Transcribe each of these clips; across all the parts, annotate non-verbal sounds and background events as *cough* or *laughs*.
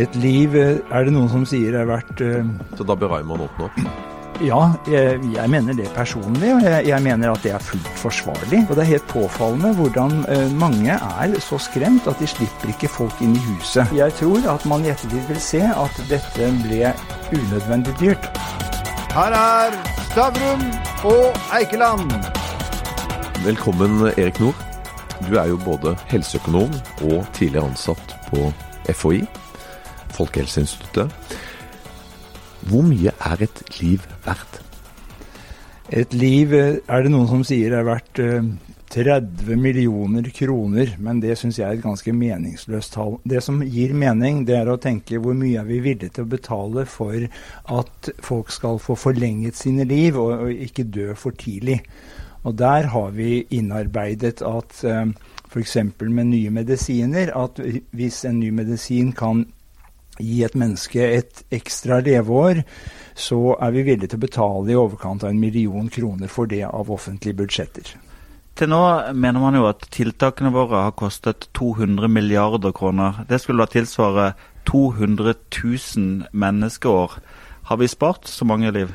Et liv eh, er det noen som sier er verdt uh, Så da bør Raymond åpne opp? Ja, jeg, jeg, mener det personlig, og jeg, jeg, mener at det er fullt forsvarlig. Og det er helt påfallende hvordan uh, mange er så skremt at de slipper ikke folk inn i huset. Jeg tror at man i ettertid vil se at dette ble unødvendig dyrt. Her er Stavrum og Eikeland. Velkommen, Erik Nord. Du er jo både helseøkonom og tidligere ansatt på FHI. Folkehelseinstituttet. Hvor mye er et liv verdt? Et liv er det noen som sier er verdt 30 millioner kroner, men det syns jeg er et ganske meningsløst tall. Det som gir mening, det er å tenke hvor mye er vi villige til å betale for at folk skal få forlenget sine liv og, ikke dø for tidlig. Og der har vi innarbeidet at uh, f.eks. med nye medisiner, at hvis en ny medisin kan gi et menneske et ekstra leveår, så er vi villige til å betale i overkant av en million kroner for det av offentlige budsjetter. Til nå mener man jo at tiltakene våre har kostet 200 milliarder kroner. Det skulle da tilsvare 200 000 menneskeår. Har vi spart så mange liv?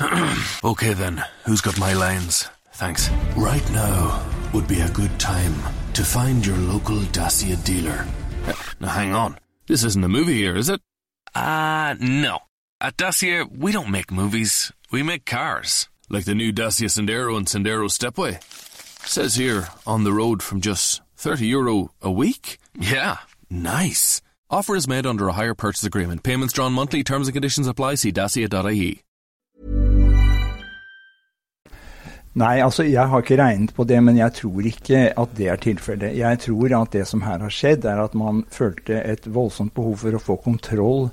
*clears throat* okay then, who's got my lines? Thanks. Right now would be a good time to find your local Dacia dealer. Now hang on. This isn't a movie here, is it? Uh, no. At Dacia, we don't make movies. We make cars. Like the new Dacia Sandero and Sandero Stepway. Says here, on the road from just 30 euro a week? Yeah, nice. Offer is made under a hire purchase agreement. Payments drawn monthly. Terms and conditions apply. See dacia.ie. Nei, altså jeg har ikke regnet på det, men jeg tror ikke at det er tilfellet. Jeg tror at det som her har skjedd, er at man følte et voldsomt behov for å få kontroll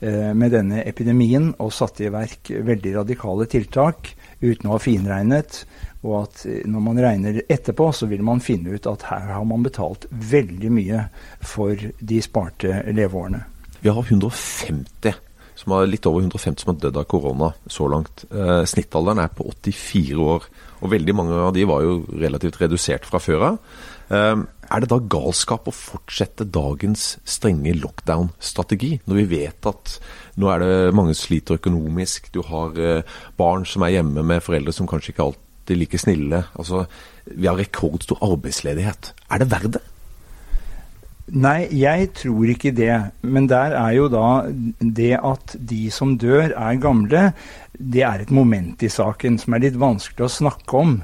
eh, med denne epidemien, og satte i verk veldig radikale tiltak uten å ha finregnet. Og at eh, når man regner etterpå, så vil man finne ut at her har man betalt veldig mye for de sparte leveårene. Vi har 150 som har litt over 150 som har dødd av korona så langt. Eh, snittalderen er på 84 år, og veldig mange av de var jo relativt redusert fra før av. Eh, er det da galskap å fortsette dagens strenge lockdown-strategi, når vi vet at nå er det mange sliter økonomisk, du har eh, barn som er hjemme med foreldre som kanskje ikke alltid er like snille. Altså, vi har rekordstor arbeidsledighet. Er det verdt det? Nei, jeg tror ikke det. Men der er jo da det at de som dør, er gamle, det er et moment i saken som er litt vanskelig å snakke om.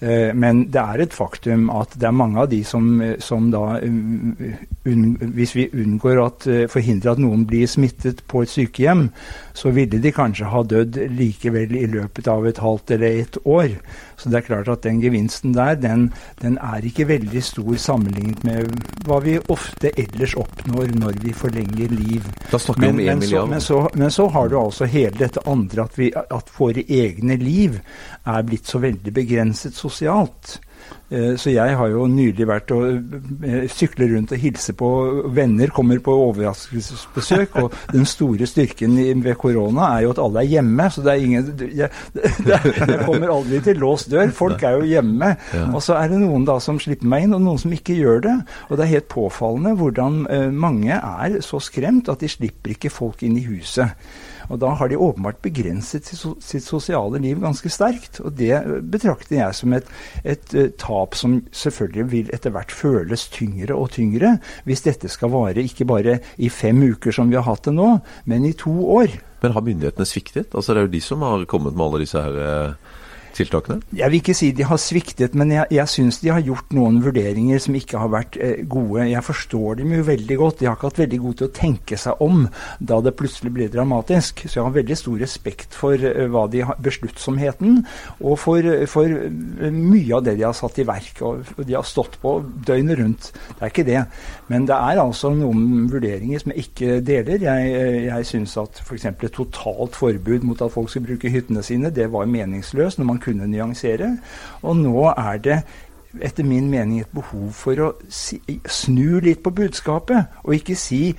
Eh, men det er et faktum at det er mange av de som, som da Hvis vi unngår at forhindrer at noen blir smittet på et sykehjem, så ville de kanskje ha dødd likevel i løpet av et halvt eller et år. Så det er klart at den gevinsten der, den, den er ikke veldig stor sammenlignet med hva vi ofte ellers oppnår når vi forlenger liv. Da snakker vi om én milliard. Men så, men så har du altså hele dette andre, at, vi, at våre egne liv er blitt så veldig begrenset sosialt. Eh, så jeg har jo nylig vært og sykler sykle rundt og hilse på venner, kommer på overraskelsesbesøk. Og den store styrken ved korona er jo at alle er hjemme. Så det er ingen Jeg, jeg kommer aldri til låst dør. Folk er jo hjemme. Og så er det noen da som slipper meg inn, og noen som ikke gjør det. Og det er helt påfallende hvordan eh, mange er så skremt at de slipper ikke folk inn i huset. Og da har de åpenbart begrenset sitt sosiale liv ganske sterkt. Og det betrakter jeg som et, et, et tap som selvfølgelig vil etter hvert føles tyngre og tyngre hvis dette skal vare ikke bare i fem uker som vi har hatt det nå, men i to år. Men har myndighetene sviktet? Altså Det er jo de som har kommet med alle disse her eh, tiltakene? Jeg vil ikke si de har sviktet, men jeg, jeg syns de har gjort noen vurderinger som ikke har vært eh, gode. Jeg forstår dem jo veldig godt. De har ikke hatt veldig god til å tenke seg om da det plutselig ble dramatisk. Så jeg har veldig stor respekt for eh, hva de har, besluttsomheten, og for, for eh, mye av det de har satt i verk. Og, og de har stått på døgnet rundt. Det er ikke det. Men det er altså noen vurderinger som jeg ikke deler. Jeg, eh, jeg syns at f.eks. For et totalt forbud mot at folk skal bruke hyttene sine, det var meningsløst. når man kunne nyansere. Og nå er det etter min mening et behov for å si, snu litt på budskapet. Og ikke si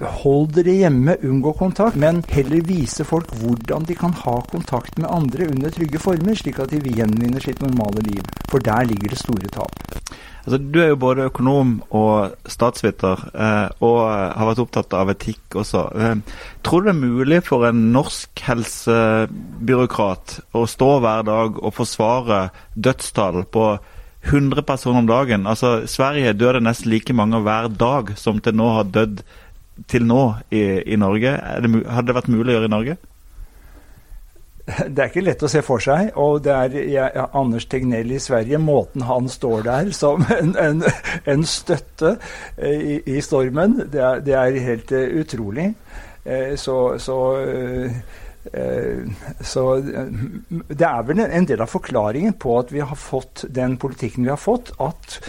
'hold dere hjemme, unngå kontakt', men heller vise folk hvordan de kan ha kontakt med andre under trygge former, slik at de gjenvinner sitt normale liv. For der ligger det store tap. Altså, du er jo både økonom og statsviter, eh, og har vært opptatt av etikk også. Eh, tror du det er mulig for en norsk helsebyråkrat å stå hver dag og forsvare dødstall på 100 personer om dagen? Altså, Sverige dør det nesten like mange hver dag som til nå har dødd til nå i, i Norge. Det, hadde det vært mulig å gjøre i Norge? Det er ikke lett å se for seg. Og det er ja, Anders Tegnell i Sverige, måten han står der som *laughs* en, en, en støtte eh, i, i, stormen, det er, det er helt uh, utrolig. Uh, så, så, så det er vel en del av forklaringen på at vi har fått den politikken vi har fått, at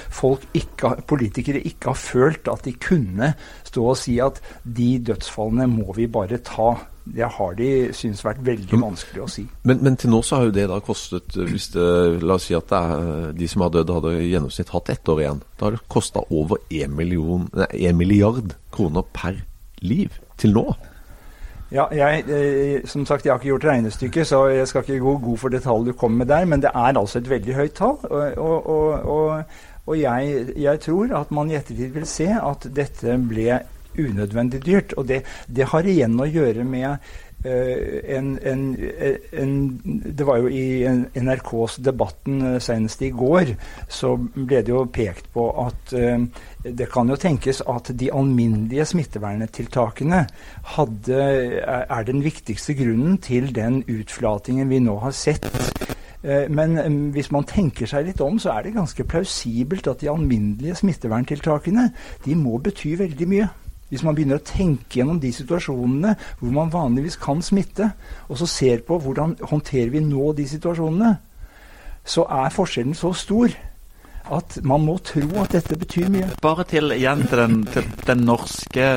ikke, politikere ikke har følt at de kunne stå og si at de dødsfallene må vi bare ta det har de synes vært veldig vanskelig å si. Men, men, til nå så har jo det da kostet eh, hvis det, La oss si at er, eh, de som har dødd, hadde i gjennomsnitt hatt ett år igjen. Da har det kosta over 1 milliard kroner per liv til nå. Ja, jeg, eh, som sagt, jeg har ikke gjort regnestykket, så jeg skal ikke gå god for det tallet du kommer med der. Men det er altså et veldig høyt tall. Og, og, og, og jeg, jeg, tror at man i ettertid vil se at dette ble unødvendig dyrt. Og det, det har igjen å gjøre med en, en, en, det var jo i NRKs debatten uh, senest i går, så ble det jo pekt på at det kan jo tenkes at de alminnelige smitteverntiltakene hadde, er den viktigste grunnen til den utflatingen vi nå har sett. Men hvis man tenker seg litt om, så er det ganske plausibelt at de alminnelige smitteverntiltakene de må bety veldig mye. Hvis man begynner å tenke gjennom de situasjonene hvor man vanligvis kan smitte, og så ser på hvordan håndterer vi nå de situasjonene, så er forskjellen så stor at man må tro at dette betyr mye. Bare til igjen til den, til den norske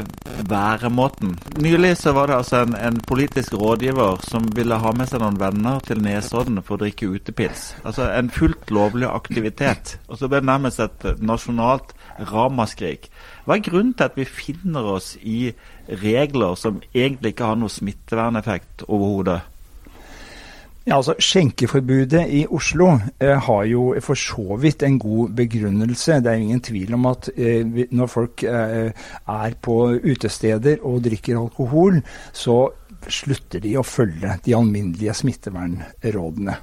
væremåten. Nylig så var det altså en, en, politisk rådgiver som ville ha med seg noen venner til Nesodden for å drikke utepils. Altså en fullt lovlig aktivitet. Og så ble det nærmest et nasjonalt ramaskrik. Hva er grunnen til at vi finner oss i regler som egentlig ikke har noe smitteverneffekt overhodet? Ja, altså Skjenkeforbudet i Oslo eh, har jo for så vidt en god begrunnelse. Det er ingen tvil om at eh, når folk eh, er på utesteder og drikker alkohol, så slutter de å følge de alminnelige smittevernrådene.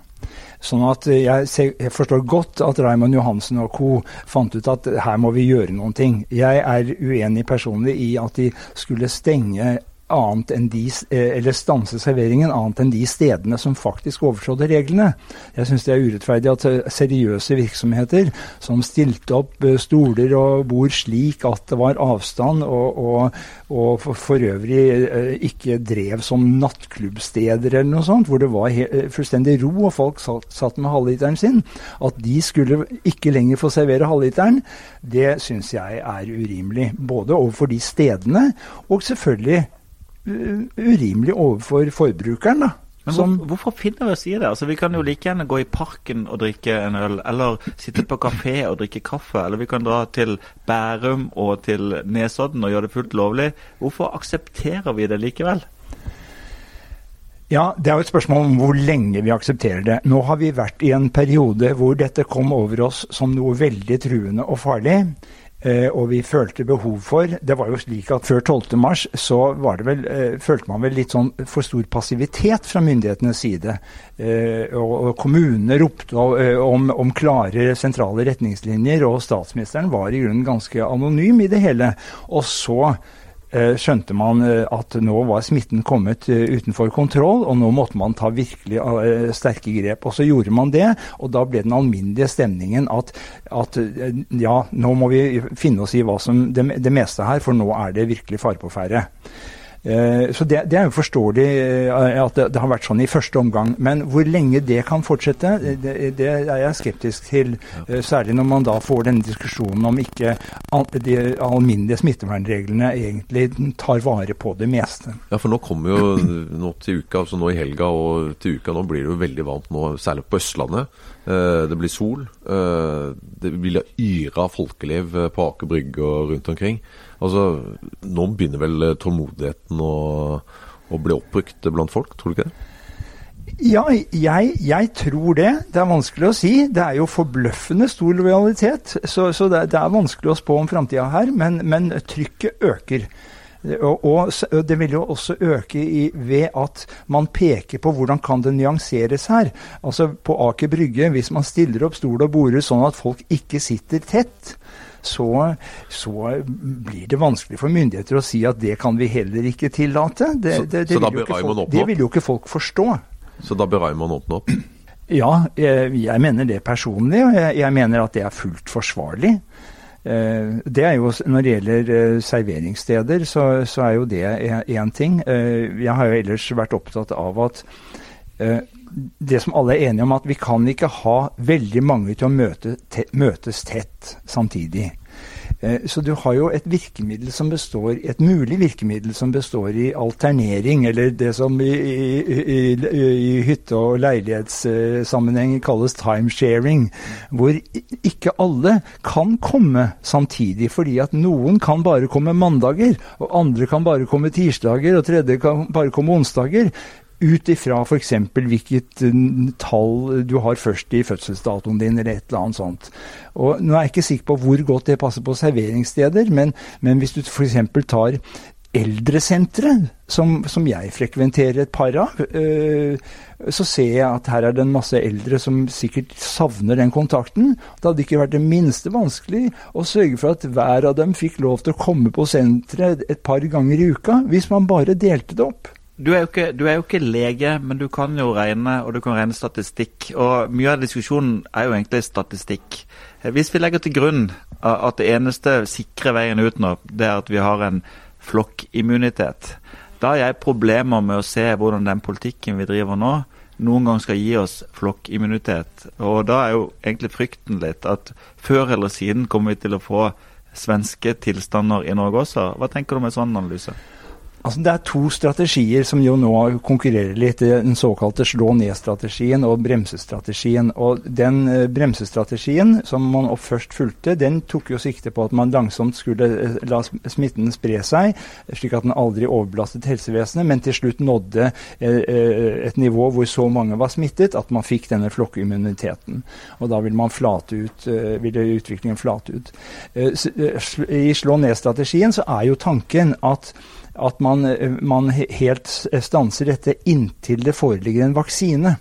Sånn at jeg, jeg forstår godt at Raymond Johansen og co. fant ut at her må vi gjøre noen ting. Jeg er uenig personlig i at de skulle stenge annet enn de, eh, eller stanse serveringen annet enn de stedene som faktisk overtrådte reglene. Jeg syns det er urettferdig at eh, seriøse virksomheter som stilte opp eh, stoler og bord slik at det var avstand, og, og, og for, øvrig ikke drev som nattklubbsteder eller noe sånt, hvor det var fullstendig ro og folk satt, satt med halvliteren sin, at de skulle ikke lenger få servere halvliteren, det syns jeg er urimelig. Både overfor de stedene og selvfølgelig urimelig overfor forbrukeren. da. Men hvor, hvorfor finner vi oss i det? Altså, Vi kan jo like gjerne gå i parken og drikke en øl, eller sitte på kafé og drikke kaffe, eller vi kan dra til Bærum og til Nesodden og gjøre det fullt lovlig. Hvorfor aksepterer vi det likevel? Ja, Det er jo et spørsmål om hvor lenge vi aksepterer det. Nå har vi vært i en periode hvor dette kom over oss som noe veldig truende og farlig. Eh, og vi følte behov for Det var jo slik at før 12. mars så vel, eh, følte man vel litt sånn for stor passivitet fra myndighetenes side. Eh, og, kommunene ropte om, om, klare sentrale retningslinjer, og statsministeren var i grunnen ganske anonym i det hele. Og så skjønte man eh, at nå var smitten kommet eh, utenfor kontroll, og nå måtte man ta virkelig sterke grep. Og så gjorde man det, og da ble den alminnelige stemningen at, at ja, nå må vi finne oss i hva som det, det meste her, for nå er det virkelig fare på ferde. Eh, så det, det, er jo forståelig eh, at det, det, har vært sånn i første omgang. Men hvor lenge det kan fortsette, det, det er jeg skeptisk til. Eh, særlig når man da får denne diskusjonen om ikke de alminnelige smittevernreglene egentlig tar vare på det meste. Ja, for nå kommer jo *clears throat* nå til uka, altså nå i helga og til uka nå blir det jo veldig varmt nå, særlig på Østlandet. Det blir sol. Det vil yre av folkeliv på Aker Brygge og rundt omkring. Altså, Nå begynner vel tålmodigheten å, å bli oppbrukt blant folk, tror du ikke det? Ja, jeg, jeg, tror det. Det er vanskelig å si. Det er jo forbløffende stor lojalitet. Så, så det, det, er vanskelig å spå om framtida her, men, men, trykket øker. Og, og, det vil jo også øke i, ved at man peker på hvordan kan det nyanseres her. Altså På Aker Brygge, hvis man stiller opp stol og borer sånn at folk ikke sitter tett, så, så, blir det vanskelig for myndigheter å si at det kan vi heller ikke tillate. Det, det, det, bør Raymond åpne opp? Det vil jo ikke folk forstå. Så da bør Raymond åpne opp? *clears throat* Ja, jeg, jeg, mener det personlig, og jeg, jeg, mener at det er fullt forsvarlig. Eh, det er jo, Når det gjelder eh, serveringssteder, så, så er jo det én ting. Eh, jeg har jo ellers vært opptatt av at det som alle er enige om, at vi kan ikke ha veldig mange til å møte, te, møtes tett samtidig. Eh, så du har jo et virkemiddel som består, et mulig virkemiddel som består i alternering, eller det som i, i, i, i hytte- og leilighetssammenheng kalles timesharing, hvor ikke alle kan komme samtidig, fordi at noen kan bare komme mandager, og andre kan bare komme tirsdager, og tredje kan bare komme onsdager ut ifra f.eks. hvilket eh, tall du har først i fødselsdatoen din, eller et eller annet sånt. Og Nå er jeg ikke sikker på hvor godt det passer på serveringssteder, men, men hvis du f.eks. tar eldresentre, som, som, jeg frekventerer et par av, øh, så ser jeg at her er det en masse eldre som sikkert savner den kontakten. Det hadde ikke vært det minste vanskelig å sørge for at hver av dem fikk lov til å komme på senteret et par ganger i uka, hvis man bare delte det opp. Du er, ikke, du er, jo ikke, lege, men du kan jo regne, og du kan regne statistikk. Og mye av diskusjonen er jo egentlig statistikk. Hvis vi legger til grunn at det eneste sikre veien ut nå, det er at vi har en flokkimmunitet, da har jeg problemer med å se hvordan den politikken vi driver nå, noen gang skal gi oss flokkimmunitet. Og da er jo egentlig frykten litt at før eller siden kommer vi til å få svenske tilstander i Norge også. Hva tenker du om en sånn analyse? Altså, det er to strategier som jo nå konkurrerer litt. Den såkalte slå ned-strategien og bremsestrategien. Og Den eh, bremsestrategien som man først fulgte, den tok jo sikte på at man langsomt skulle eh, la smitten spre seg, slik at den aldri overbelastet helsevesenet, men til slutt nådde eh, et nivå hvor så mange var smittet at man fikk denne flokkimmuniteten. Og da ville, flate ut, ville utviklingen flate ut. I slå ned-strategien så er jo tanken at at man, man helt stanser dette inntil det foreligger en vaksine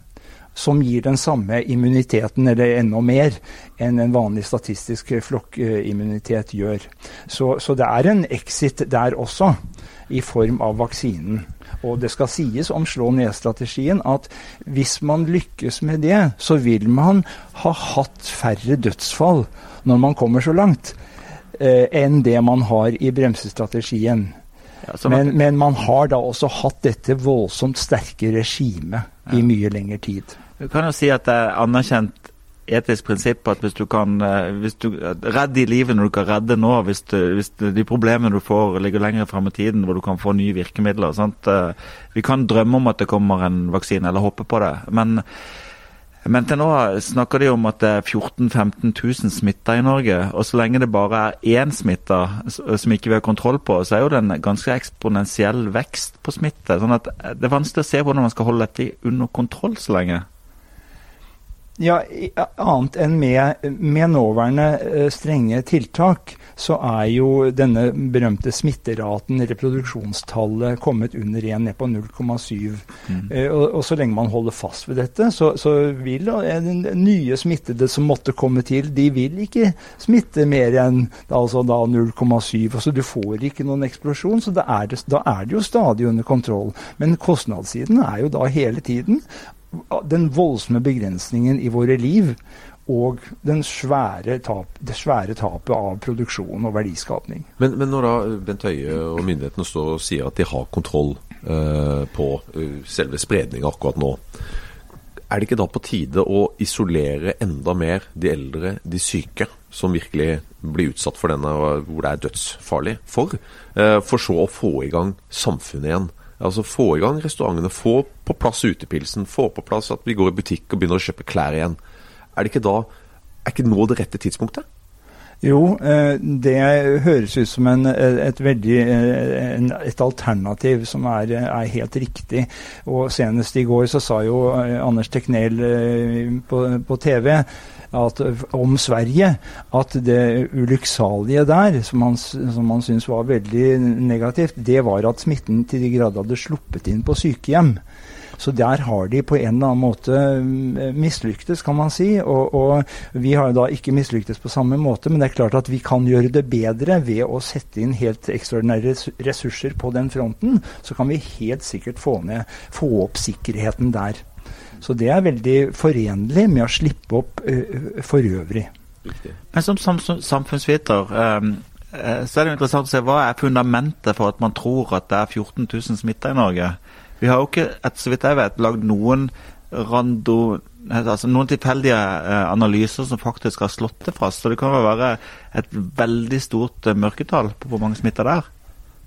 som gir den samme immuniteten, eller enda mer, enn en vanlig statistisk flokkimmunitet gjør. Så, så, det er en exit der også, i form av vaksinen. Og det skal sies om slå ned-strategien at hvis man lykkes med det, så vil man ha hatt færre dødsfall når man kommer så langt, eh, enn det man har i bremsestrategien. Ja, men, men, man har da også hatt dette voldsomt sterke regimet ja. i mye lengre tid. Du kan jo si at det er anerkjent etisk prinsipp at hvis du kan eh, hvis du, redde i livet når du kan redde nå, hvis, du, hvis de problemene du får ligger lenger frem i tiden, hvor du kan få nye virkemidler. Sant? Eh, vi kan drømme om at det kommer en vaksine, eller håpe på det. men men til nå snakker de om at det er 14 000-15 000 smitta i Norge. Og så lenge det bare er én smitta som ikke vi har kontroll på, så er jo det en ganske eksponentiell vekst på smitte. sånn at det er vanskelig å se hvordan man skal holde dette under kontroll så lenge. Ja, annet enn med, med nåværende uh, strenge tiltak, så er jo denne berømte smitteraten, reproduksjonstallet, kommet under 1, ned på 0,7. Mm. Uh, og, og, så lenge man holder fast ved dette, så, så vil den nye smittede som måtte komme til, de vil ikke smitte mer enn altså 0,7. Altså du får ikke noen eksplosjon, så er, det, da er det jo stadig under kontroll. Men kostnadssiden er jo da hele tiden den voldsomme begrensningen i våre liv og svære tap, det svære tapet av produksjon og verdiskapning. Men, men, når da Bent Høie og myndighetene står og sier at de har kontroll eh, på uh, selve spredninga akkurat nå, er det ikke da på tide å isolere enda mer de eldre, de syke, som virkelig blir utsatt for denne, hvor det er dødsfarlig for, eh, for så å få i gang samfunnet igjen? Altså Få i gang restaurantene, få på plass utepilsen, få på plass at vi går i butikk og begynner å kjøpe klær igjen. Er det ikke da er ikke nå det rette tidspunktet? Jo, eh, det høres ut som en, et veldig en, et alternativ som er, er, helt riktig. Og senest i går så sa jo eh, Anders Teknel eh, på, på TV at, om Sverige at det ulykksalige der, som han, som han syntes var veldig negativt, det var at smitten til de grader hadde sluppet inn på sykehjem. Så der har de på en eller annen måte mm, mislyktes, kan man si. Og, og vi har jo da ikke mislyktes på samme måte, men det er klart at vi kan gjøre det bedre ved å sette inn helt ekstraordinære ressurser på den fronten. Så kan vi helt sikkert få, ned, få opp sikkerheten der. Så det er veldig forenlig med å slippe opp uh, for øvrig. Men som samfunnsviter um, så er det jo interessant å se hva er fundamentet for at man tror at det er 14 000 smitta i Norge. Vi har jo ikke, et, så vidt jeg vet, lagd noen rando, altså noen tilfeldige eh, analyser som faktisk har slått det fast. Så det kan være et veldig stort eh, mørketall på hvor mange smitta det er.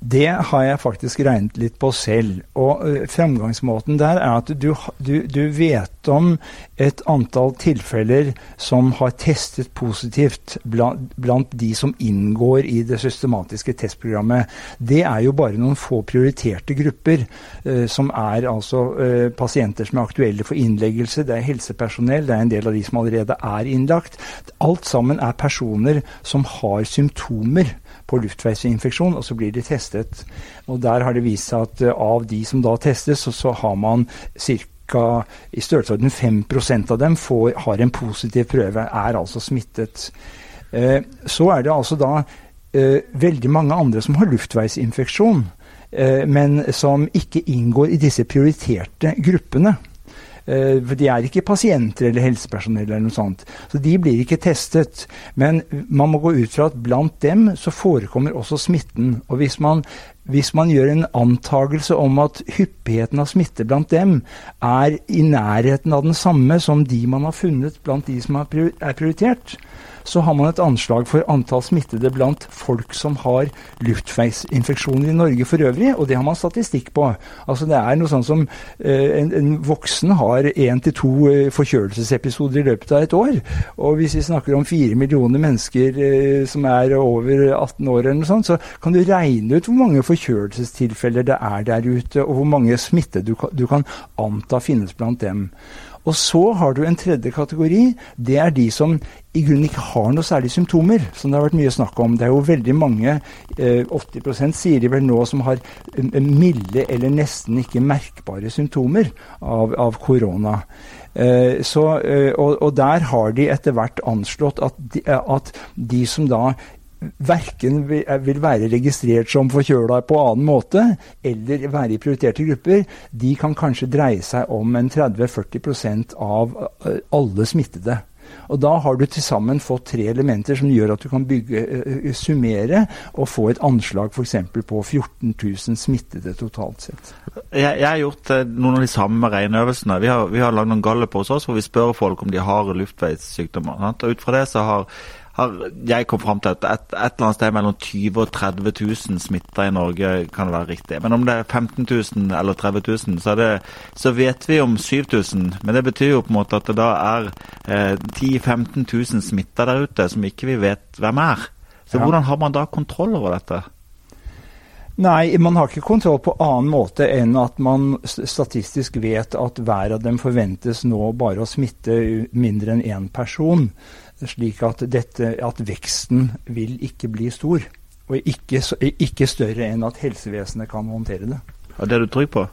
Det har jeg faktisk regnet litt på selv. Og uh, fremgangsmåten der er at du, du, du, vet om et antall tilfeller som har testet positivt blant, blant, de som inngår i det systematiske testprogrammet. Det er jo bare noen få prioriterte grupper, uh, som er altså uh, pasienter som er aktuelle for innleggelse. Det er helsepersonell, det er en del av de som allerede er innlagt. Alt sammen er personer som har symptomer på luftveisinfeksjon, og så blir de testet. Og Der har det vist seg at eh, av de som da testes, så, så har man ca. i størrelsesorden 5% av dem får, har en positiv prøve, er altså smittet. Eh, så er det altså da eh, veldig mange andre som har luftveisinfeksjon, eh, men som ikke inngår i disse prioriterte gruppene. Eh, for de er ikke pasienter eller helsepersonell eller noe sånt. Så de blir ikke testet. Men man må gå ut fra at blant dem så forekommer også smitten. Og hvis man, hvis man gjør en antagelse om at hyppigheten av smitte blant dem er i nærheten av den samme som de man har funnet blant de som er prioritert, så har man et anslag for antall smittede blant folk som har luftveisinfeksjoner i Norge for øvrig, og det har man statistikk på. Altså Det er noe sånn som eh, en, en, voksen har én til to eh, forkjølelsesepisoder i løpet av et år. Og hvis vi snakker om fire millioner mennesker eh, som er over 18 år, eller noe sånt, så kan du regne ut hvor mange forkjølelsestilfeller det er der ute, og hvor mange smittede du, du kan anta finnes blant dem. Og så har du en tredje kategori. Det er de som i grunnen ikke har noe særlig symptomer, som det har vært mye snakk om. Det er jo veldig mange, eh, 80% sier de vel nå, som har eh, milde eller nesten ikke merkbare symptomer av, av korona. Eh, så, eh, og, og, der har de etter hvert anslått at de, at de som da verken vil være registrert som forkjøla på annen måte, eller være i prioriterte grupper, de kan kanskje dreie seg om en 30-40 av eh, alle smittede. Og Da har du til sammen fått tre elementer som gjør at du kan bygge, uh, summere og få et anslag f.eks. på 14 000 smittede totalt sett. Jeg, jeg har gjort noen av de samme regneøvelsene. Vi har, har lagd noen galluper hos oss hvor vi spør folk om de har luftveissykdommer. Og Ut fra det så har har jeg kom fram til at et, et, eller annet sted mellom 20 og 30 000 smitta i Norge kan være riktig. Men om det er 15 000 eller 30 000, så, det, så vet vi om 7000. Men det betyr jo på en måte at det da er eh, 10 000-15 000 smitta der ute som ikke vi vet hvem er. Så ja. hvordan har man da kontroll over dette? Nei, man har ikke kontroll på annen måte enn at man statistisk vet at hver av dem forventes nå bare å smitte mindre enn én person slik at, dette, at veksten vil ikke bli stor. Og ikke, ikke større enn at helsevesenet kan håndtere det. Og Det er du trygg på?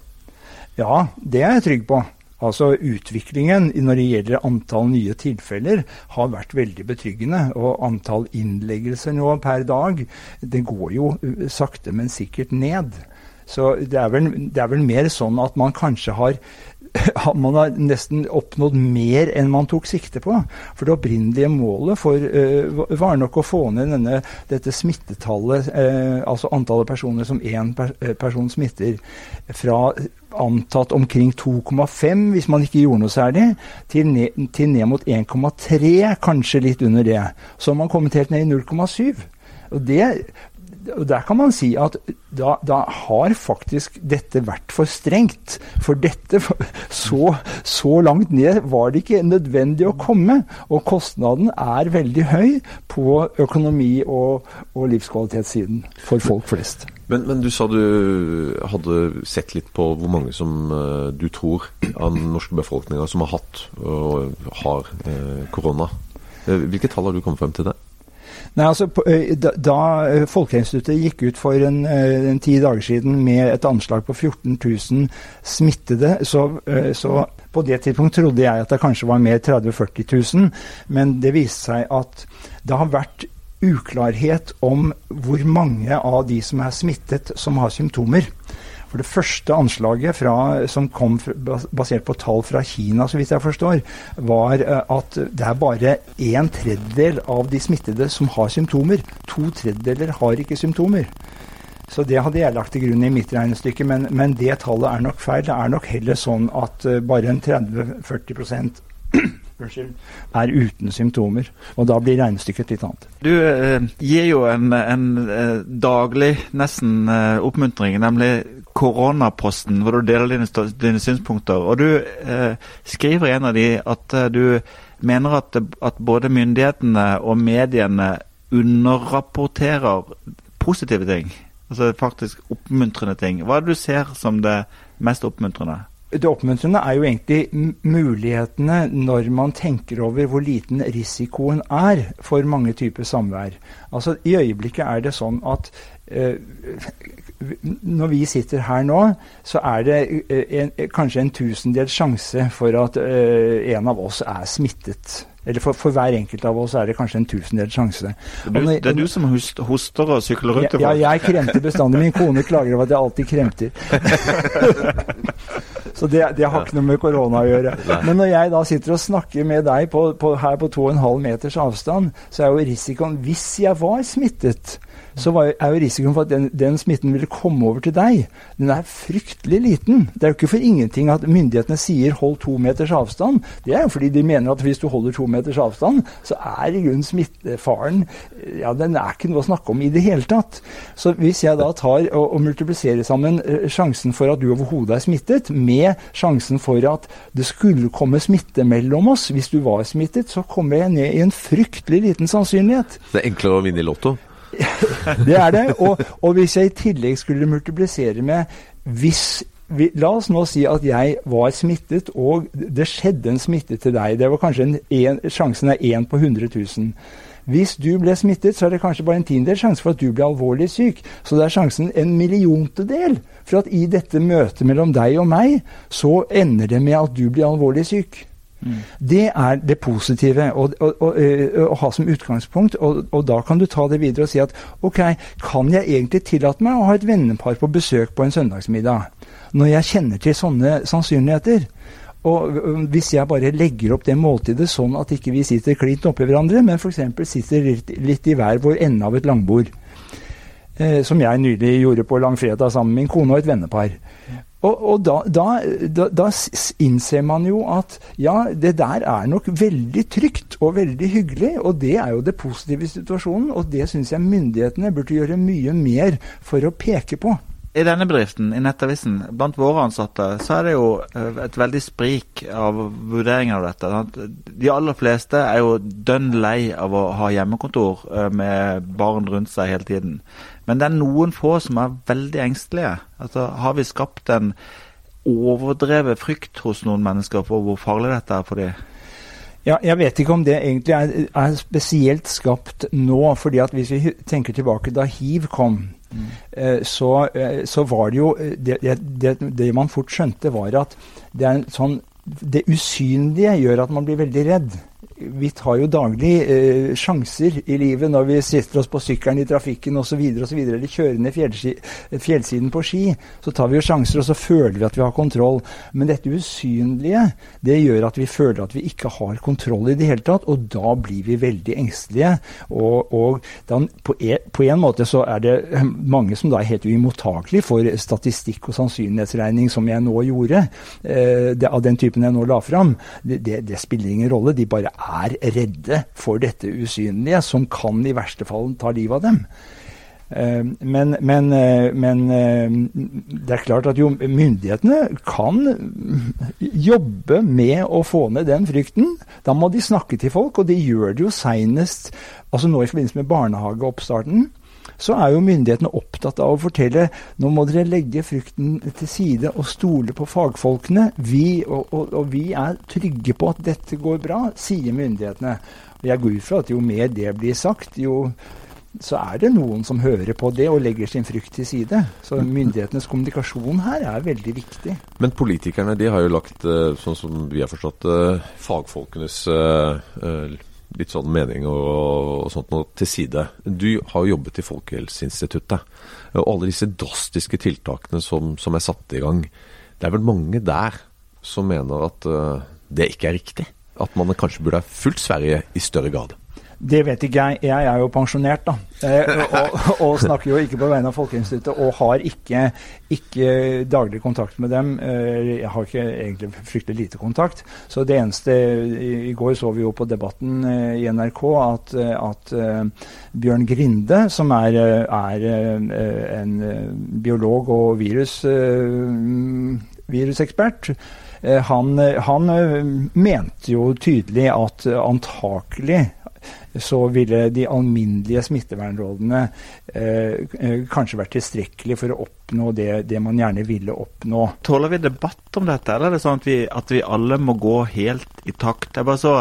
Ja, det er jeg trygg på. Altså Utviklingen når det gjelder antall nye tilfeller, har vært veldig betryggende. Og antall innleggelser nå per dag, det går jo sakte, men sikkert ned. Så det er, vel, det er vel mer sånn at man kanskje har *laughs* man har nesten oppnådd mer enn man tok sikte på. For det opprinnelige målet for, uh, var nok å få ned denne, dette smittetallet, uh, altså antallet personer som én uh, person smitter, fra antatt omkring 2,5 hvis man ikke gjorde noe særlig, til ned, til ned mot 1,3, kanskje litt under det. Så har man kommet helt ned i 0,7. Og det der kan man si at da, da, har faktisk dette vært for strengt. For dette så, så, langt ned var det ikke nødvendig å komme. Og kostnaden er veldig høy på økonomi- og, og livskvalitetssiden for folk flest. Men, men, du sa du hadde sett litt på hvor mange som uh, du tror av den norske befolkninga som har hatt og har uh, korona. Uh, hvilke tall har du kommet frem til det? Nei, altså, Da, Folkehelseinstituttet gikk ut for en, en, ti dager siden med et anslag på 14 000 smittede, så, så på det tidspunkt trodde jeg at det kanskje var mer 30 000-40 000. Men det viste seg at det har vært uklarhet om hvor mange av de som er smittet, som har symptomer. For Det første anslaget fra, som kom basert på tall fra Kina, så vidt jeg forstår, var eh, at det er bare en tredjedel av de smittede som har symptomer. To tredjedeler har ikke symptomer. Så det hadde jeg lagt til grunn i mitt regnestykke, men, men det tallet er nok feil. Det er nok heller sånn at eh, bare en 30-40% *clears throat* er uten symptomer. Og da blir regnestykket litt annet. Du eh, gir jo en, en eh, daglig nesten oppmuntring, nemlig Koronaposten, hvor du deler dine, dine synspunkter. Og du eh, skriver i en av de at eh, du mener at, at både myndighetene og mediene underrapporterer positive ting. Altså faktisk oppmuntrende ting. Hva er det du ser som det mest oppmuntrende? Det oppmuntrende er jo egentlig mulighetene når man tenker over hvor liten risikoen er for mange typer samvær. Altså I øyeblikket er det sånn at eh, når vi sitter her nå, så er det eh, en, kanskje en tusendels sjanse for at eh, en av oss er smittet. Eller for, for, hver enkelt av oss er det kanskje en tusendels sjanse. Du, det er du som hoster og sykler rundt? Ja, ja, jeg kremter bestandig. Min kone klager over at jeg alltid kremter. *laughs* Så det, det, har ikke noe med korona å gjøre. Men når jeg da sitter og snakker med deg på, på, her på 2,5 meters avstand, så er jo risikoen Hvis jeg var smittet, så er jo risikoen for at den, den, smitten ville komme over til deg, den er fryktelig liten. Det er jo ikke for ingenting at myndighetene sier 'hold to meters avstand'. Det er jo fordi de mener at hvis du holder to meters avstand, så er i grunnen smittefaren ja, den er ikke noe å snakke om i det hele tatt. Så hvis jeg da tar og, og multipliserer sammen uh, sjansen for at du overhodet er smittet, med sjansen for at det skulle komme smitte mellom oss hvis du var smittet, så kommer jeg ned i en fryktelig liten sannsynlighet. Det er enklere å vinne i Lotto? *laughs* det er det. Og, og, hvis jeg i tillegg skulle multiplisere med hvis vi, La oss nå si at jeg var smittet, og det skjedde en smitte til deg. Det var kanskje en, en, Sjansen er én på 100 000. Hvis du ble smittet, så er det kanskje bare en tiendedel sjanse for at du ble alvorlig syk. Så det er sjansen en milliontedel for at i dette møtet mellom deg og meg, så ender det med at du blir alvorlig syk. Det er det positive å, å, å, å ha som utgangspunkt. Og, og, da kan du ta det videre og si at ok, kan jeg egentlig tillate meg å ha et vennepar på besøk på en søndagsmiddag? Når jeg kjenner til sånne sannsynligheter. Og hvis jeg bare legger opp det måltidet sånn at ikke vi sitter klint oppi hverandre, men f.eks. sitter litt, litt i hver vår ende av et langbord, eh, som jeg nylig gjorde på langfredag sammen med min kone og et vennepar. Og, og da, da, da, da, innser man jo at ja, det der er nok veldig trygt og veldig hyggelig. Og det er jo det positive i situasjonen, og det syns jeg myndighetene burde gjøre mye mer for å peke på. I denne bedriften, i Nettavisen, blant våre ansatte, så er det jo eh, et veldig sprik av vurderinger av dette. De aller fleste er jo dønn lei av å ha hjemmekontor eh, med barn rundt seg hele tiden. Men det er noen få som er veldig engstelige. Altså, har vi skapt en overdrevet frykt hos noen mennesker for hvor farlig dette er for dem? Ja, jeg vet ikke om det egentlig er, er, spesielt skapt nå. fordi at Hvis vi tenker tilbake da hiv kom, mm. eh, så, eh, så, var det jo eh, det, det, det, man fort skjønte, var at det, sånn, det usynlige gjør at man blir veldig redd vi tar jo daglig eh, sjanser i livet når vi setter oss på sykkelen i trafikken osv. eller kjører ned fjellsiden på ski. Så tar vi jo sjanser, og så føler vi at vi har kontroll. Men dette usynlige det gjør at vi føler at vi ikke har kontroll i det hele tatt, og da blir vi veldig engstelige. Og, og da, på, på, en, måte så er det mange som da er helt uimottakelige for statistikk og sannsynlighetsregning, som jeg nå gjorde, eh, det, av den typen jeg nå la fram. Det, det, det spiller ingen rolle. De bare er redde for dette usynlige, som kan i verste fall ta livet av dem. Eh, men, men, eh, men, det er klart at jo myndighetene kan jobbe med å få ned den frykten. Da må de snakke til folk, og de gjør det jo seinest altså nå i forbindelse med barnehageoppstarten så er jo myndighetene opptatt av å fortelle nå må dere legge frykten til side og stole på fagfolkene. Vi, og, og, og vi er trygge på at dette går bra, sier myndighetene. Og Jeg går ut fra at jo mer det blir sagt, jo så er det noen som hører på det og legger sin frykt til side. Så myndighetenes kommunikasjon her er veldig viktig. Men politikerne de har jo lagt, eh, sånn som vi har forstått eh, fagfolkenes eh, litt sånn mening og, og sånt noe til side. Du har jo jobbet i Folkehelseinstituttet. Og alle disse drastiske tiltakene som, som, er satt i gang. Det er vel mange der som mener at uh, det ikke er riktig? At man kanskje burde ha fulgt Sverige i større grad? Det vet ikke jeg. Jeg er jo pensjonert, da. Eh, og, og, snakker jo ikke på vegne av Folkeinstituttet. Og har ikke, ikke, daglig kontakt med dem. Eh, jeg har ikke egentlig fryktelig lite kontakt. Så det eneste I, går så vi jo på Debatten eh, i NRK at, at Bjørn Grinde, som er, er en biolog og virus, virusekspert, han, han, mente jo tydelig at antakelig så ville de alminnelige smittevernrådene eh, eh, kanskje vært tilstrekkelig for å oppnå det, det, man gjerne ville oppnå. Tåler vi debatt om dette, eller er det sånn at vi, at vi alle må gå helt i takt? Jeg bare så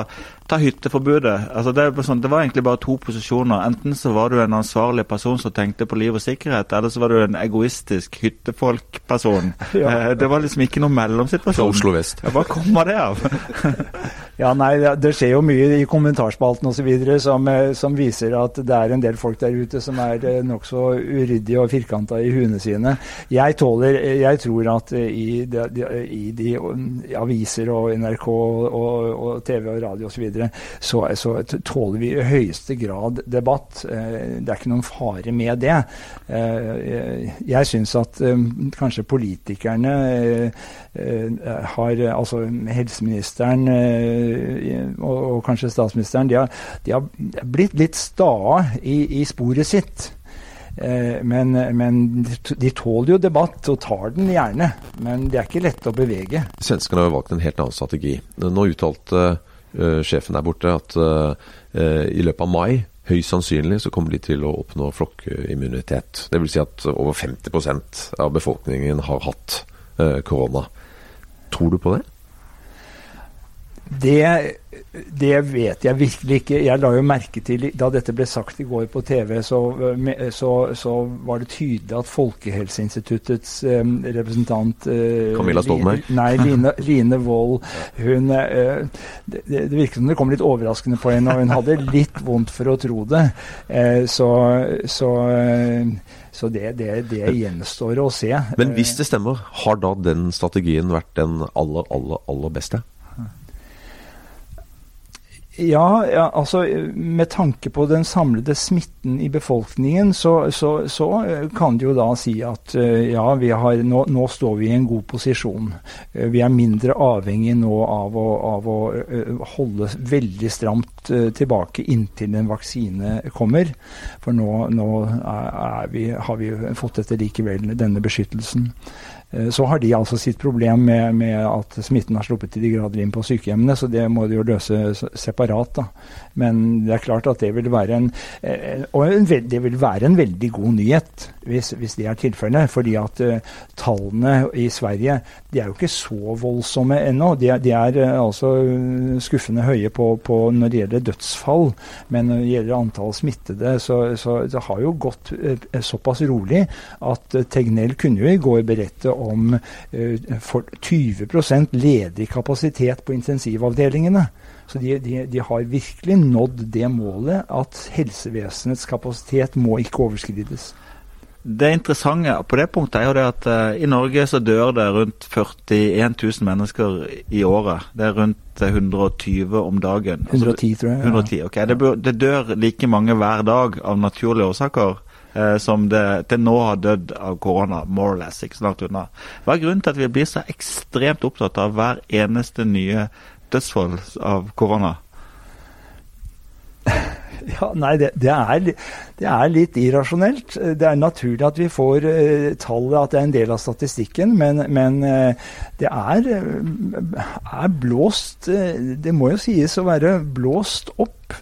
Ta hytteforbudet. Altså det, sånn, det, var egentlig bare to posisjoner. Enten så var du en ansvarlig person som tenkte på liv og sikkerhet, eller så var du en egoistisk hyttefolkperson. *laughs* Ja. Eh, det var liksom ikke noen mellomsituasjon. Fra Oslo vest. Hva kommer det av? *laughs* ja, nei, det skjer jo mye i kommentarspalten osv. Som, eh, som viser at det er en del folk der ute som er eh, nokså uryddige og firkanta i huene sine. Jeg tåler Jeg tror at i de, i de aviser og NRK og, og TV og radio osv så, så, tåler vi i høyeste grad debatt. Eh, det er ikke noen fare med det. Eh, jeg syns at eh, kanskje politikerne har Altså helseministeren og kanskje statsministeren, de har, de har blitt litt stae i, i sporet sitt. Men, men, de tåler jo debatt, og tar den gjerne. Men det er ikke lett å bevege. Svenskene har jo valgt en helt annen strategi. Nå uttalte uh, sjefen der borte at uh, i løpet av mai Høyst sannsynlig så kommer de til å oppnå flokkimmunitet. Dvs. Si at over 50% av befolkningen har hatt korona. Tror du på det? Det det vet jeg virkelig ikke. Jeg la jo merke til Da dette ble sagt i går på TV, så, så, så var det tydelig at Folkehelseinstituttets eh, representant eh, Camilla Stoltenberg? Nei, Line, Line Wold. Hun uh, det, det, virket som det kom litt overraskende på henne, og hun hadde litt vondt for å tro det. Uh, så, så så det, det, det, gjenstår å se. Men hvis det stemmer, har da den strategien vært den aller, aller, aller beste? Ja, ja, altså med tanke på den samlede smitten i befolkningen, så, så, så eh, kan du jo da si at eh, ja, har, nå, nå, står vi i en god posisjon. Eh, vi er mindre avhengig nå av å, av å holde veldig stramt tilbake inntil en vaksine kommer. For nå, nå vi, har vi fått etter likevel denne beskyttelsen. Eh, så har de altså sitt problem med, med, at smitten har sluppet til de grader inn på sykehjemmene, så det må de jo løse separat. da. Men det er klart at det vil være en, eh, og det vil være en veldig god nyhet hvis, hvis det er tilfellet. Fordi at uh, tallene i Sverige de er jo ikke så voldsomme ennå. De de er uh, altså skuffende høye på, på, når det gjelder dødsfall. Men når det gjelder antall smittede, så, så det har jo gått uh, såpass rolig at Tegnell kunne jo i går berette om 20% ledig kapasitet på intensivavdelingene. Så de, de, de, har virkelig nådd det målet at helsevesenets kapasitet må ikke overskrides. Det interessante på det punktet er jo det at uh, i Norge så dør det rundt 41 000 mennesker i året. Det er rundt 120 om dagen. 110, tror jeg. 110, ok. Det, det, dør like mange hver dag av naturlige årsaker uh, som det til nå har dødd av korona, more or less, ikke så langt unna. Hva er grunnen til at vi blir så ekstremt opptatt av hver eneste nye dødsfall av korona? *laughs* Ja, nei, det, det, er, det, er, litt irrasjonelt. Det er naturlig at vi får uh, tallet, at det er en del av statistikken, men, men uh, det er, er blåst Det må jo sies å være blåst opp.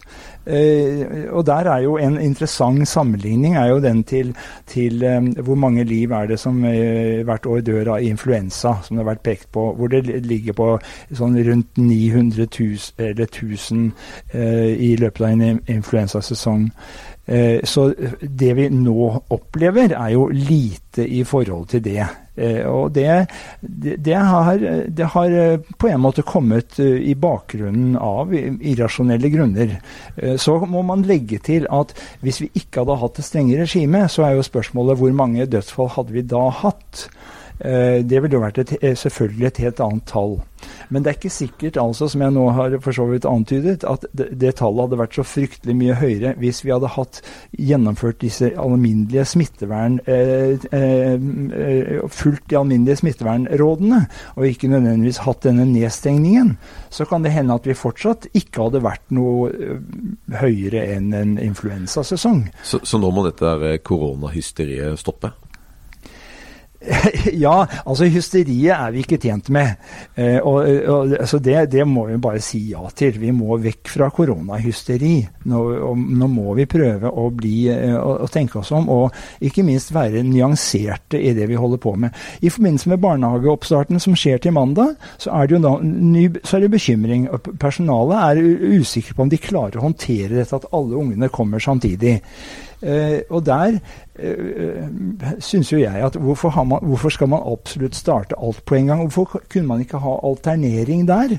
Uh, og der er jo en interessant sammenligning er jo den til, til um, hvor mange liv er det som uh, hvert år dør av influensa, som det har vært pekt på. Hvor det ligger på sånn rundt 900 000, eller 1000 uh, i løpet av en influensasesong. Så det vi nå opplever, er jo lite i forhold til det. Og det, det, har, det, har, på en måte kommet i bakgrunnen av irrasjonelle grunner. Så må man legge til at hvis vi ikke hadde hatt et strenge regime, så er jo spørsmålet hvor mange dødsfall hadde vi da hatt? Eh, det ville jo vært et, eh, selvfølgelig et helt annet tall. Men det er ikke sikkert, altså, som jeg nå har for så vidt antydet, at det, det, tallet hadde vært så fryktelig mye høyere hvis vi hadde hatt gjennomført disse alminnelige smittevern eh, eh, Fulgt de alminnelige smittevernrådene, og ikke nødvendigvis hatt denne nedstengningen. Så kan det hende at vi fortsatt ikke hadde vært noe høyere enn en influensasesong. Så, så nå må dette koronahysteriet stoppe? *laughs* Ja, altså hysteriet er vi ikke tjent med. Eh, og, og, altså det, det, må vi bare si ja til. Vi må vekk fra koronahysteri. Nå, nå må vi prøve å, bli, eh, å, å, tenke oss om, og ikke minst være nyanserte i det vi holder på med. I forbindelse med barnehageoppstarten som skjer til mandag, så er det ny, så er det bekymring. Personalet er usikre på om de klarer å håndtere dette at alle ungene kommer samtidig. Uh, og der eh, syns jo jeg at hvorfor, man, hvorfor, skal man absolutt starte alt på en gang? Hvorfor kunne man ikke ha alternering der?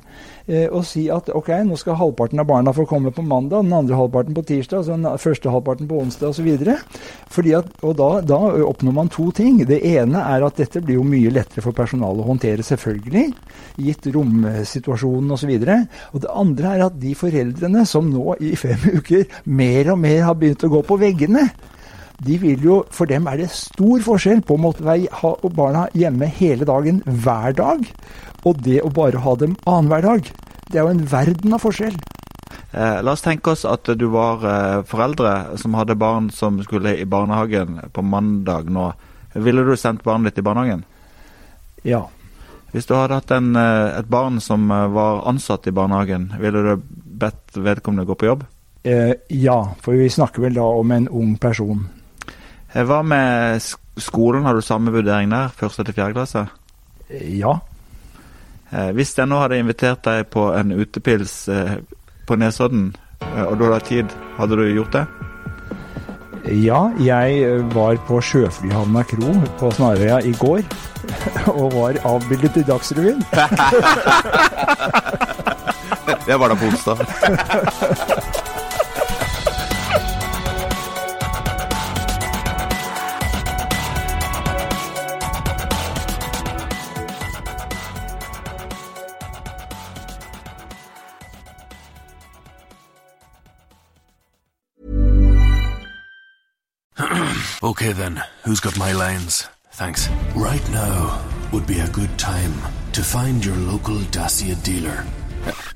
Uh, og si at ok, nå skal halvparten av barna få komme på mandag, den andre halvparten på tirsdag, så den første halvparten på onsdag osv. Og da, da oppnår man to ting. Det ene er at dette blir jo mye lettere for personalet å håndtere, selvfølgelig, gitt romsituasjonen osv. Og, så og det andre er at de foreldrene som nå i fem *laughs* uker mer og mer har begynt å gå på veggene de vil jo, For dem er det stor forskjell på å måtte ha barna hjemme hele dagen hver dag, og det å bare ha dem annenhver dag. Det er jo en verden av forskjell. Eh, la oss tenke oss at du var eh, foreldre som hadde barn som skulle i barnehagen på mandag nå. Ville du sendt barnet ditt i barnehagen? Ja. Hvis du hadde hatt en, eh, et barn som eh, var ansatt i barnehagen, ville du bedt vedkommende gå på jobb? Eh, ja, for vi snakker vel da om en ung person. Eh, hva med skolen, har du samme vurdering der? Første til fjerde klasse? Eh, ja. Eh, hvis jeg nå hadde invitert deg på en utepils på Nesodden, og du hadde tid, hadde du gjort det? Ja, jeg var på Sjøflyhavna kro på Snarøya i går, *laughs* og var avbildet i Dagsrevyen. *laughs* Det var da på onsdag. *laughs* Okay then, who's got my lines? Thanks. Right now would be a good time to find your local Dacia dealer.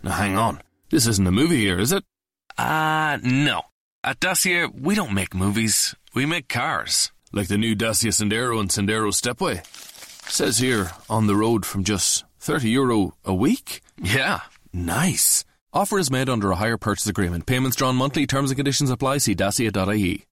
Now hang on, this isn't a movie here, is it? Uh, no. At Dacia, we don't make movies, we make cars. Like the new Dacia Sandero and Sandero Stepway. Says here, on the road from just 30 euro a week? Yeah, nice. Offer is made under a hire purchase agreement. Payments drawn monthly. Terms and conditions apply. See dacia.ie.